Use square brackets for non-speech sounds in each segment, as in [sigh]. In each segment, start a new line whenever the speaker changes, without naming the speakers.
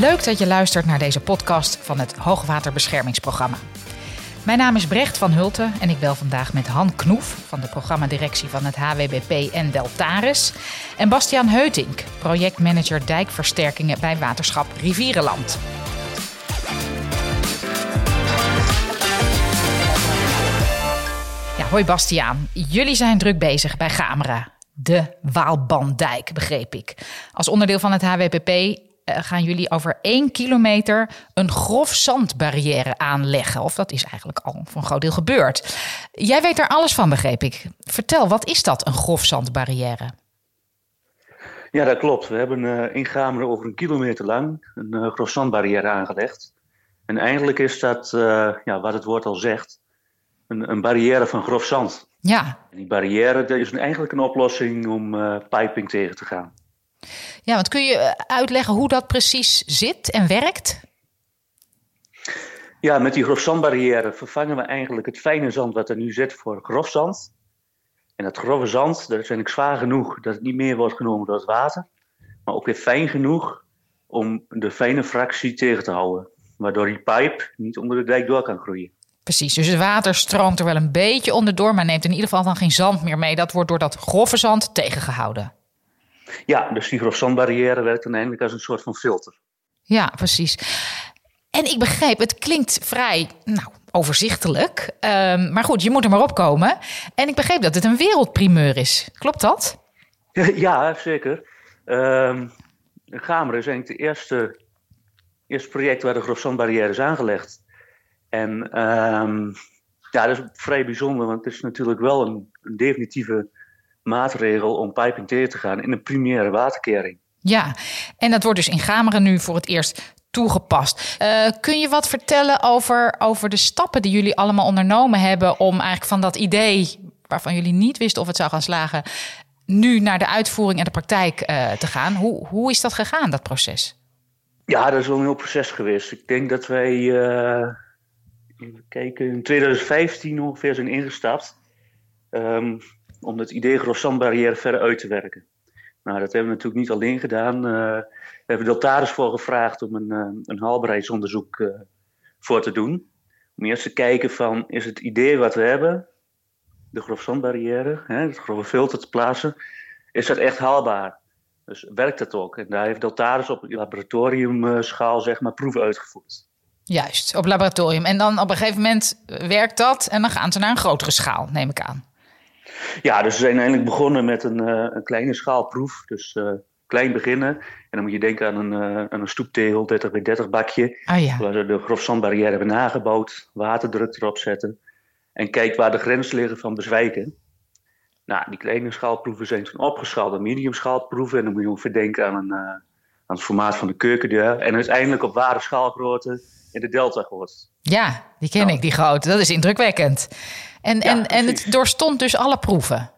Leuk dat je luistert naar deze podcast van het Hoogwaterbeschermingsprogramma. Mijn naam is Brecht van Hulten en ik bel vandaag met Han Knoef van de programmadirectie van het HWBP en Deltaris. En Bastiaan Heutink, projectmanager dijkversterkingen bij Waterschap Rivierenland. Ja, hoi Bastiaan. Jullie zijn druk bezig bij Gamera. De Waalbandijk, begreep ik. Als onderdeel van het HWPP gaan jullie over één kilometer een grof zandbarrière aanleggen. Of dat is eigenlijk al voor een groot deel gebeurd. Jij weet er alles van, begreep ik. Vertel, wat is dat, een grof zandbarrière?
Ja, dat klopt. We hebben uh, in Gameren over een kilometer lang een uh, grof zandbarrière aangelegd. En eigenlijk is dat, ja, wat het woord al zegt, een, een barrière van grof zand.
Ja.
En die barrière dat is eigenlijk een oplossing om piping tegen te gaan.
Ja, want kun je eh, uitleggen hoe dat precies zit en werkt?
Ja, met die grofzandbarrière vervangen we eigenlijk het fijne zand wat er nu zit voor grofzand. En dat grove zand, dat is eigenlijk zwaar genoeg dat het niet meer wordt genomen door het water. Maar ook weer fijn genoeg om de fijne fractie tegen te houden. Waardoor die pijp niet onder de dijk door kan groeien.
Precies, dus het water stroomt er wel een beetje onderdoor, maar neemt in ieder geval dan geen zand meer mee. Dat wordt door dat grove zand tegengehouden.
Ja, dus die grofzandbarrière werkt dan eigenlijk als een soort van filter.
Ja, precies. En ik begreep, het klinkt vrij nou, overzichtelijk. Um, maar goed, je moet er maar op komen. En ik begreep dat het een wereldprimeur is. Klopt dat? [laughs]
Ja, zeker. Um, Gameren is eigenlijk het eerste, eerste project waar de grofzandbarrière is aangelegd. En um, ja, dat is vrij bijzonder, want het is natuurlijk wel een, een definitieve maatregel om pijping tegen te gaan in een primaire waterkering.
Ja, en dat wordt dus in Gameren nu voor het eerst toegepast. Uh, kun je wat vertellen over, over de stappen die jullie allemaal ondernomen hebben om eigenlijk van dat idee waarvan jullie niet wisten of het zou gaan slagen, nu naar de uitvoering en de praktijk uh, te gaan? Hoe, hoe is dat gegaan, dat proces?
Ja, dat is wel een heel proces geweest. Ik denk dat wij uh, kijken, in 2015 ongeveer zijn ingestapt. Um, om het idee grosandbarrière verder uit te werken. Nou, dat hebben we natuurlijk niet alleen gedaan. Uh, we hebben Deltaris voor gevraagd om een, uh, een haalbaarheidsonderzoek uh, voor te doen. Om eerst te kijken van, is het idee wat we hebben, de grofzandbarrière, het grove filter te plaatsen, is dat echt haalbaar? Dus werkt dat ook? En daar heeft Deltaris op laboratoriumschaal zeg maar proeven uitgevoerd.
Juist, op laboratorium. En dan op een gegeven moment werkt dat en dan gaan ze naar een grotere schaal, neem ik aan.
Ja, dus we zijn eigenlijk begonnen met een, uh, een kleine schaalproef. Dus uh, klein beginnen. En dan moet je denken aan een, uh, aan een stoeptegel, 30 bij 30 bakje.
Ah, ja.
Waar we de grofzandbarrière hebben nagebouwd. Waterdruk erop zetten. En kijk waar de grenzen liggen van bezwijken. Nou, die kleine schaalproeven zijn opgeschaald naar medium schaalproeven. En dan moet je ongeveer denken aan, een, aan het formaat van de keukendeur. En uiteindelijk op ware schaalgrootte in de delta gehoord.
Ja, die ken nou. ik, die grote. Dat is indrukwekkend. En, ja, en, en het doorstond dus alle proeven?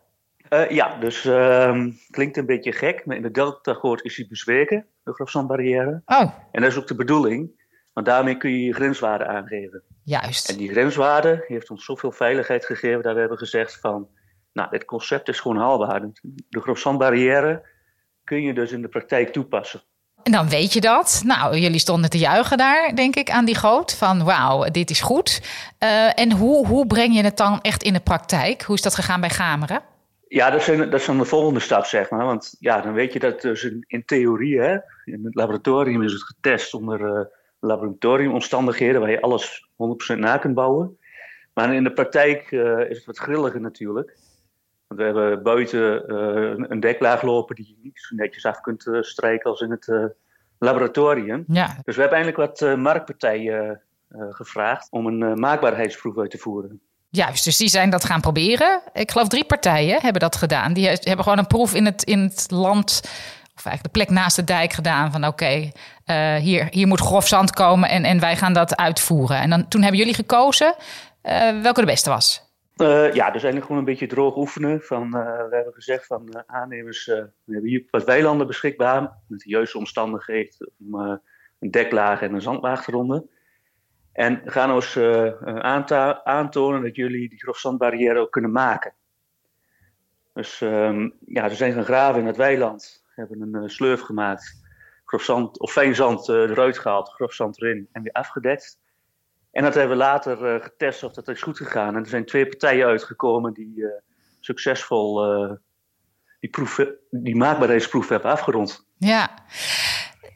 Uh, ja, dus uh, klinkt een beetje gek, maar in de delta-goot is hij bezweken, de grafzandbarrière.
Oh.
En dat is ook de bedoeling, want daarmee kun je je grenswaarde aangeven.
Juist.
En die grenswaarde heeft ons zoveel veiligheid gegeven dat we hebben gezegd van, nou, dit concept is gewoon haalbaar. De grafzandbarrière kun je dus in de praktijk toepassen.
En dan weet je dat. Nou, jullie stonden te juichen daar, denk ik, aan die goot. Van wauw, dit is goed. Uh, en hoe, hoe breng je het dan echt in de praktijk? Hoe is dat gegaan bij Gameren?
Ja, dat is, dat is dan de volgende stap, zeg maar. Want ja, dan weet je dat dus in, theorie, hè, in het laboratorium is het getest onder uh, laboratoriumomstandigheden, waar je alles 100% na kunt bouwen. Maar in de praktijk uh, is het wat grilliger natuurlijk. Want we hebben buiten uh, een deklaag lopen die je niet zo netjes af kunt uh, strijken als in het uh, laboratorium.
Ja.
Dus we hebben eigenlijk wat marktpartijen gevraagd om een maakbaarheidsproef uit te voeren.
Juist, dus die zijn dat gaan proberen. Ik geloof drie partijen hebben dat gedaan. Die hebben gewoon een proef in het, in het land, of eigenlijk de plek naast de dijk gedaan. Van oké, okay, hier, hier moet grof zand komen en, en wij gaan dat uitvoeren. En dan, toen hebben jullie gekozen welke de beste was.
Uh, ja, dus eigenlijk gewoon een beetje droog oefenen. Van, uh, we hebben gezegd van uh, aannemers, we hebben hier wat weilanden beschikbaar. Met de juiste omstandigheden om een deklaag en een zandlaag eronder. En gaan ons aantonen dat jullie die grofzandbarrière ook kunnen maken. Dus um, ja, we zijn gaan graven in het weiland. We hebben een slurf gemaakt. grof zand, of fijn zand eruit gehaald, grof zand erin en weer afgedekt. En dat hebben we later getest of dat is goed gegaan. En er zijn twee partijen uitgekomen die succesvol die, proef, die maakbaarheidsproef hebben afgerond.
Ja.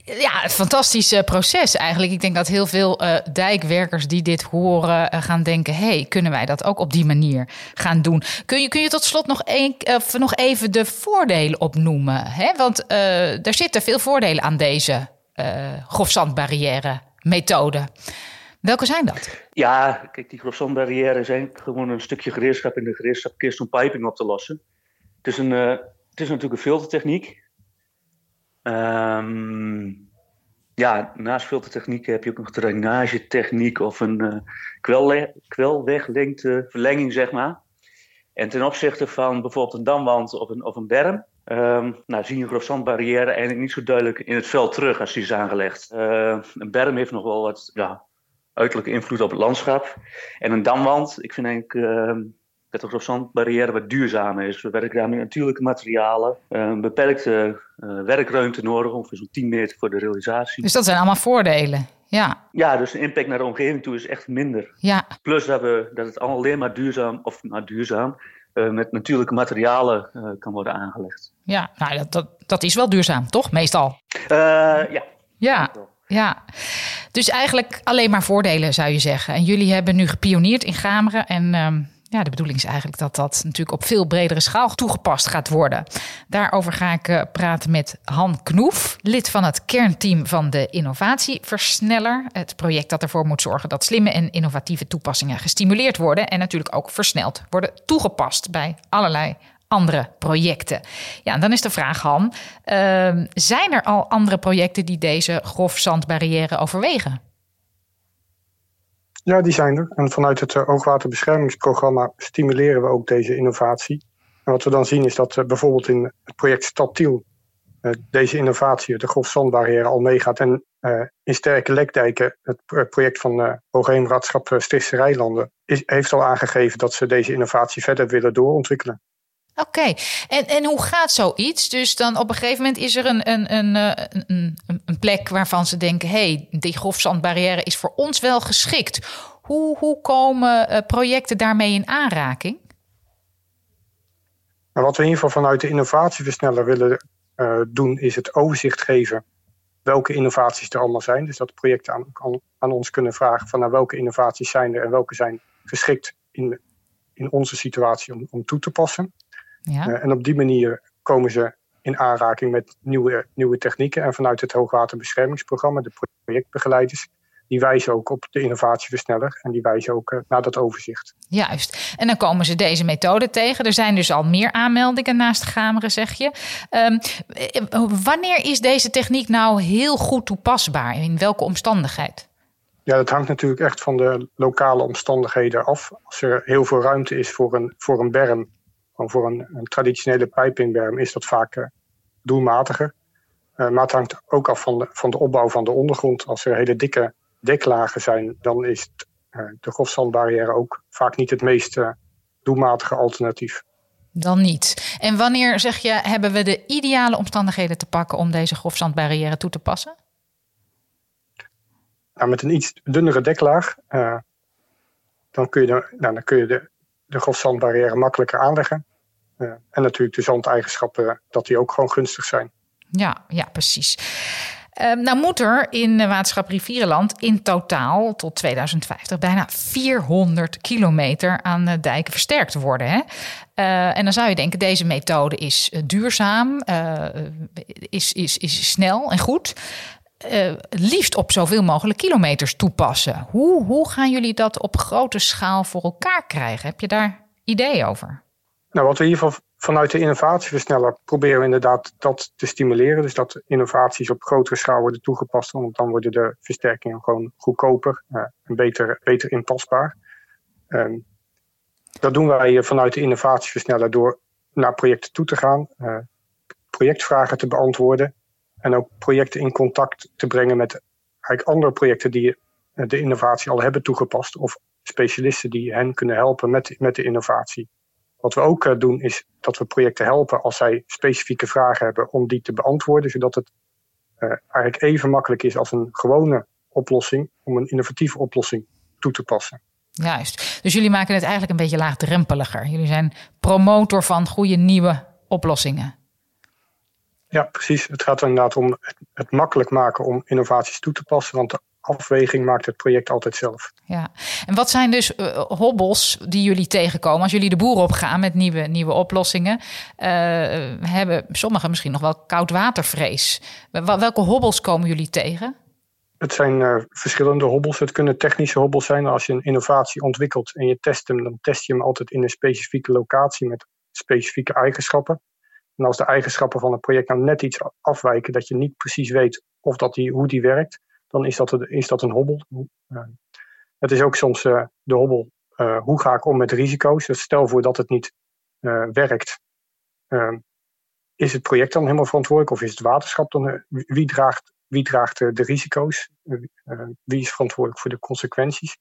Ja, het fantastische proces eigenlijk. Ik denk dat heel veel uh, dijkwerkers die dit horen uh, gaan denken: hey, kunnen wij dat ook op die manier gaan doen? Kun je, kun je tot slot nog, een, uh, nog even de voordelen opnoemen? Hè? Want er zitten veel voordelen aan deze grofzandbarrière methode. Welke zijn dat?
Ja, kijk, die grofzandbarrière zijn gewoon een stukje gereedschap in de gereedschapkist om piping op te lossen. Het is, een, het is natuurlijk een filtertechniek. Um, ja, naast filtertechniek heb je ook nog drainagetechniek of een uh, kwelweglengte verlenging, zeg maar. En ten opzichte van bijvoorbeeld een damwand of een, of een berm, um, nou, zie je eigenlijk niet zo duidelijk in het veld terug als die is aangelegd. Uh, een berm heeft nog wel wat ja, uiterlijke invloed op het landschap. En een damwand, ik vind eigenlijk uh, dat de grofzandbarrière wat duurzamer is. We werken daar met natuurlijke materialen, eh, een beperkte uh, werkruimte nodig, ongeveer zo'n 10 meter voor de realisatie.
Dus dat zijn allemaal voordelen. Ja.
ja, dus de impact naar de omgeving toe is echt minder.
Ja.
Plus dat, we, dat het alleen maar duurzaam, of maar duurzaam, uh, met natuurlijke materialen uh, kan worden aangelegd.
Ja, nou, dat, dat, dat is wel duurzaam, toch? Meestal.
ja.
Ja. Ja, dus eigenlijk alleen maar voordelen zou je zeggen. En jullie hebben nu gepioneerd in Gameren en uh, ja, de bedoeling is eigenlijk dat dat natuurlijk op veel bredere schaal toegepast gaat worden. Daarover ga ik uh, praten met Han Knoef, lid van het kernteam van de Innovatieversneller. Het project dat ervoor moet zorgen dat slimme en innovatieve toepassingen gestimuleerd worden en natuurlijk ook versneld worden toegepast bij allerlei andere projecten. Ja, en dan is de vraag, Han, uh, zijn er al andere projecten die deze grofzandbarrière overwegen?
Ja, die zijn er. En vanuit het uh, oogwaterbeschermingsprogramma stimuleren we ook deze innovatie. En wat we dan zien is dat uh, bijvoorbeeld in het project Stadtiel uh, deze innovatie, de grofzandbarrière, al meegaat. En in Sterke Lekdijken, het project van uh, Hoogheemraadschap Stichtse Rijlanden, heeft al aangegeven dat ze deze innovatie verder willen doorontwikkelen.
Oké, en, en hoe gaat zoiets? Dus dan op een gegeven moment is er een, een, een, een, een plek waarvan ze denken: hey, die grofzandbarrière is voor ons wel geschikt. Hoe, hoe komen uh, projecten daarmee in aanraking?
Nou, wat we in ieder geval vanuit de innovatieversneller willen uh, doen, is het overzicht geven welke innovaties er allemaal zijn. Dus dat projecten aan, aan, aan ons kunnen vragen van nou, welke innovaties zijn er en welke zijn geschikt in, in onze situatie om, om toe te passen. Ja. Uh, en op die manier komen ze in aanraking met nieuwe, nieuwe technieken. En vanuit het hoogwaterbeschermingsprogramma, de projectbegeleiders, die wijzen ook op de innovatieversneller en die wijzen ook uh, naar dat overzicht.
Juist. En dan komen ze deze methode tegen. Er zijn dus al meer aanmeldingen naast Gameren, zeg je. Um, wanneer is deze techniek nou heel goed toepasbaar? In welke omstandigheid?
Ja, dat hangt natuurlijk echt van de lokale omstandigheden af. Als er heel veel ruimte is voor een, voor een berm voor een, een traditionele pijpingberm is dat vaak uh, doelmatiger. Uh, maar het hangt ook af van de, van de opbouw van de ondergrond. Als er hele dikke deklagen zijn, dan is het, uh, de grofzandbarrière ook vaak niet het meest doelmatige alternatief.
Dan niet. En wanneer zeg je, hebben we de ideale omstandigheden te pakken om deze grofzandbarrière toe te passen?
Nou, met een iets dunnere deklaag, dan kun je, de, nou, dan kun je de, de grofzandbarrière makkelijker aanleggen. Uh, en natuurlijk de zandeigenschappen, dat die ook gewoon gunstig zijn.
Ja, ja precies. Uh, nou moet er in waterschap Rivierenland in totaal tot 2050 bijna 400 kilometer aan de dijken versterkt worden. Hè? Uh, en dan zou je denken, deze methode is duurzaam, is, is, is snel en goed. liefst op zoveel mogelijk kilometers toepassen. Hoe, hoe gaan jullie dat op grote schaal voor elkaar krijgen? Heb je daar ideeën over?
Nou, wat we in ieder geval vanuit de innovatieversneller proberen we inderdaad dat te stimuleren. Dus dat innovaties op grotere schaal worden toegepast. Want dan worden de versterkingen gewoon goedkoper uh, en beter, beter inpasbaar. Um, dat doen wij vanuit de innovatieversneller door naar projecten toe te gaan, uh, projectvragen te beantwoorden en ook projecten in contact te brengen met eigenlijk andere projecten die de innovatie al hebben toegepast of specialisten die hen kunnen helpen met, met de innovatie. Wat we ook uh, doen is dat we projecten helpen als zij specifieke vragen hebben om die te beantwoorden, zodat het eigenlijk even makkelijk is als een gewone oplossing om een innovatieve oplossing toe te passen.
Juist. Dus jullie maken het eigenlijk een beetje laagdrempeliger. Jullie zijn promotor van goede nieuwe oplossingen.
Ja, precies. Het gaat inderdaad om het, makkelijk maken om innovaties toe te passen. Want de afweging maakt het project altijd zelf.
Ja, en wat zijn dus uh, hobbels die jullie tegenkomen als jullie de boer opgaan met nieuwe, nieuwe oplossingen? Uh, hebben sommigen misschien nog wel koudwatervrees. Welke hobbels komen jullie tegen?
Het zijn uh, verschillende hobbels. Het kunnen technische hobbels zijn. Als je een innovatie ontwikkelt en je test hem, dan test je hem altijd in een specifieke locatie met specifieke eigenschappen. En als de eigenschappen van het project nou net iets afwijken, dat je niet precies weet of dat die, hoe die werkt, dan is dat, is dat een hobbel. Het is ook soms uh, de hobbel, hoe ga ik om met risico's? Dus stel voor dat het niet werkt, is het project dan helemaal verantwoordelijk of is het waterschap dan? wie draagt wie draagt de risico's? Eh, wie is verantwoordelijk voor de consequenties?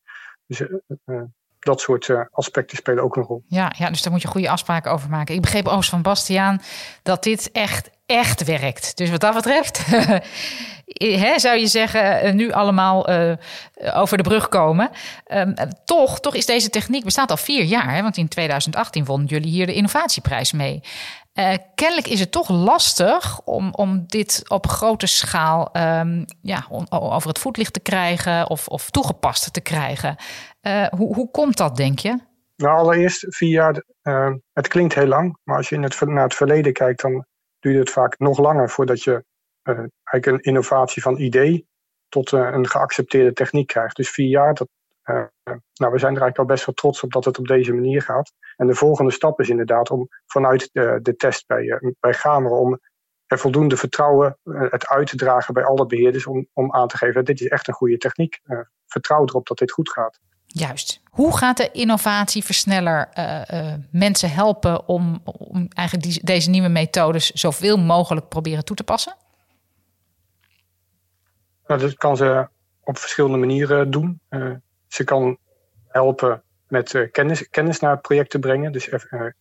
Dus eh, eh, dat soort aspecten spelen ook een rol.
Ja, ja, dus daar moet je goede afspraken over maken. Ik begreep ook van Bastiaan dat dit echt, echt werkt. Dus wat dat betreft [laughs] zou je zeggen, nu allemaal over de brug komen. Um, toch, toch is deze techniek bestaat al vier jaar. Hè, want in 2018 wonnen jullie hier de innovatieprijs mee. Uh, kennelijk is het toch lastig om, om dit op grote schaal um, ja, over het voetlicht te krijgen of, of toegepast te krijgen. Hoe, hoe komt dat, denk je?
Nou, allereerst vier jaar, het klinkt heel lang, maar als je in het, naar het verleden kijkt, dan duurt het vaak nog langer voordat je eigenlijk een innovatie van idee tot een geaccepteerde techniek krijgt. Dus vier jaar, dat, nou, we zijn er eigenlijk al best wel trots op dat het op deze manier gaat. En de volgende stap is inderdaad om vanuit de, test bij, eh, bij om er voldoende vertrouwen eh, het uit te dragen bij alle beheerders om, om aan te geven dat dit is echt een goede techniek. Vertrouw erop dat dit goed gaat.
Juist. Hoe gaat de innovatieversneller uh, mensen helpen om, om eigenlijk deze nieuwe methodes zoveel mogelijk proberen toe te passen?
Nou, dat kan ze op verschillende manieren doen. ze kan helpen met kennis, kennis naar het project te brengen. Dus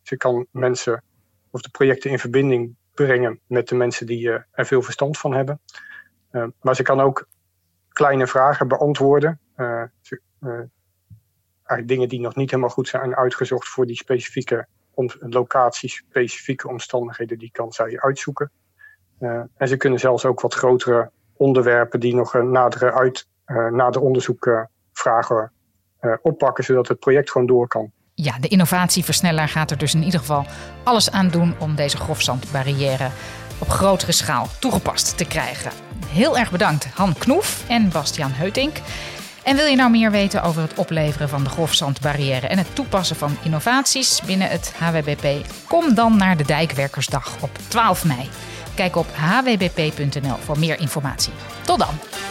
ze kan mensen of de projecten in verbinding brengen met de mensen die er veel verstand van hebben. maar ze kan ook kleine vragen beantwoorden. Dingen die nog niet helemaal goed zijn uitgezocht voor die specifieke locaties, specifieke omstandigheden, die kan zij uitzoeken. en ze kunnen zelfs ook wat grotere onderwerpen die nog een nadere, uit, nader onderzoek vragen oppakken, zodat het project gewoon door kan.
Ja, de innovatieversneller gaat er dus in ieder geval alles aan doen om deze grofzandbarrière op grotere schaal toegepast te krijgen. Heel erg bedankt Han Knoef en Bastiaan Heutink. En wil je nou meer weten over het opleveren van de grofzandbarrière en het toepassen van innovaties binnen het HWBP? Kom dan naar de Dijkwerkersdag op 12 mei. Kijk op hwbp.nl voor meer informatie. Tot dan!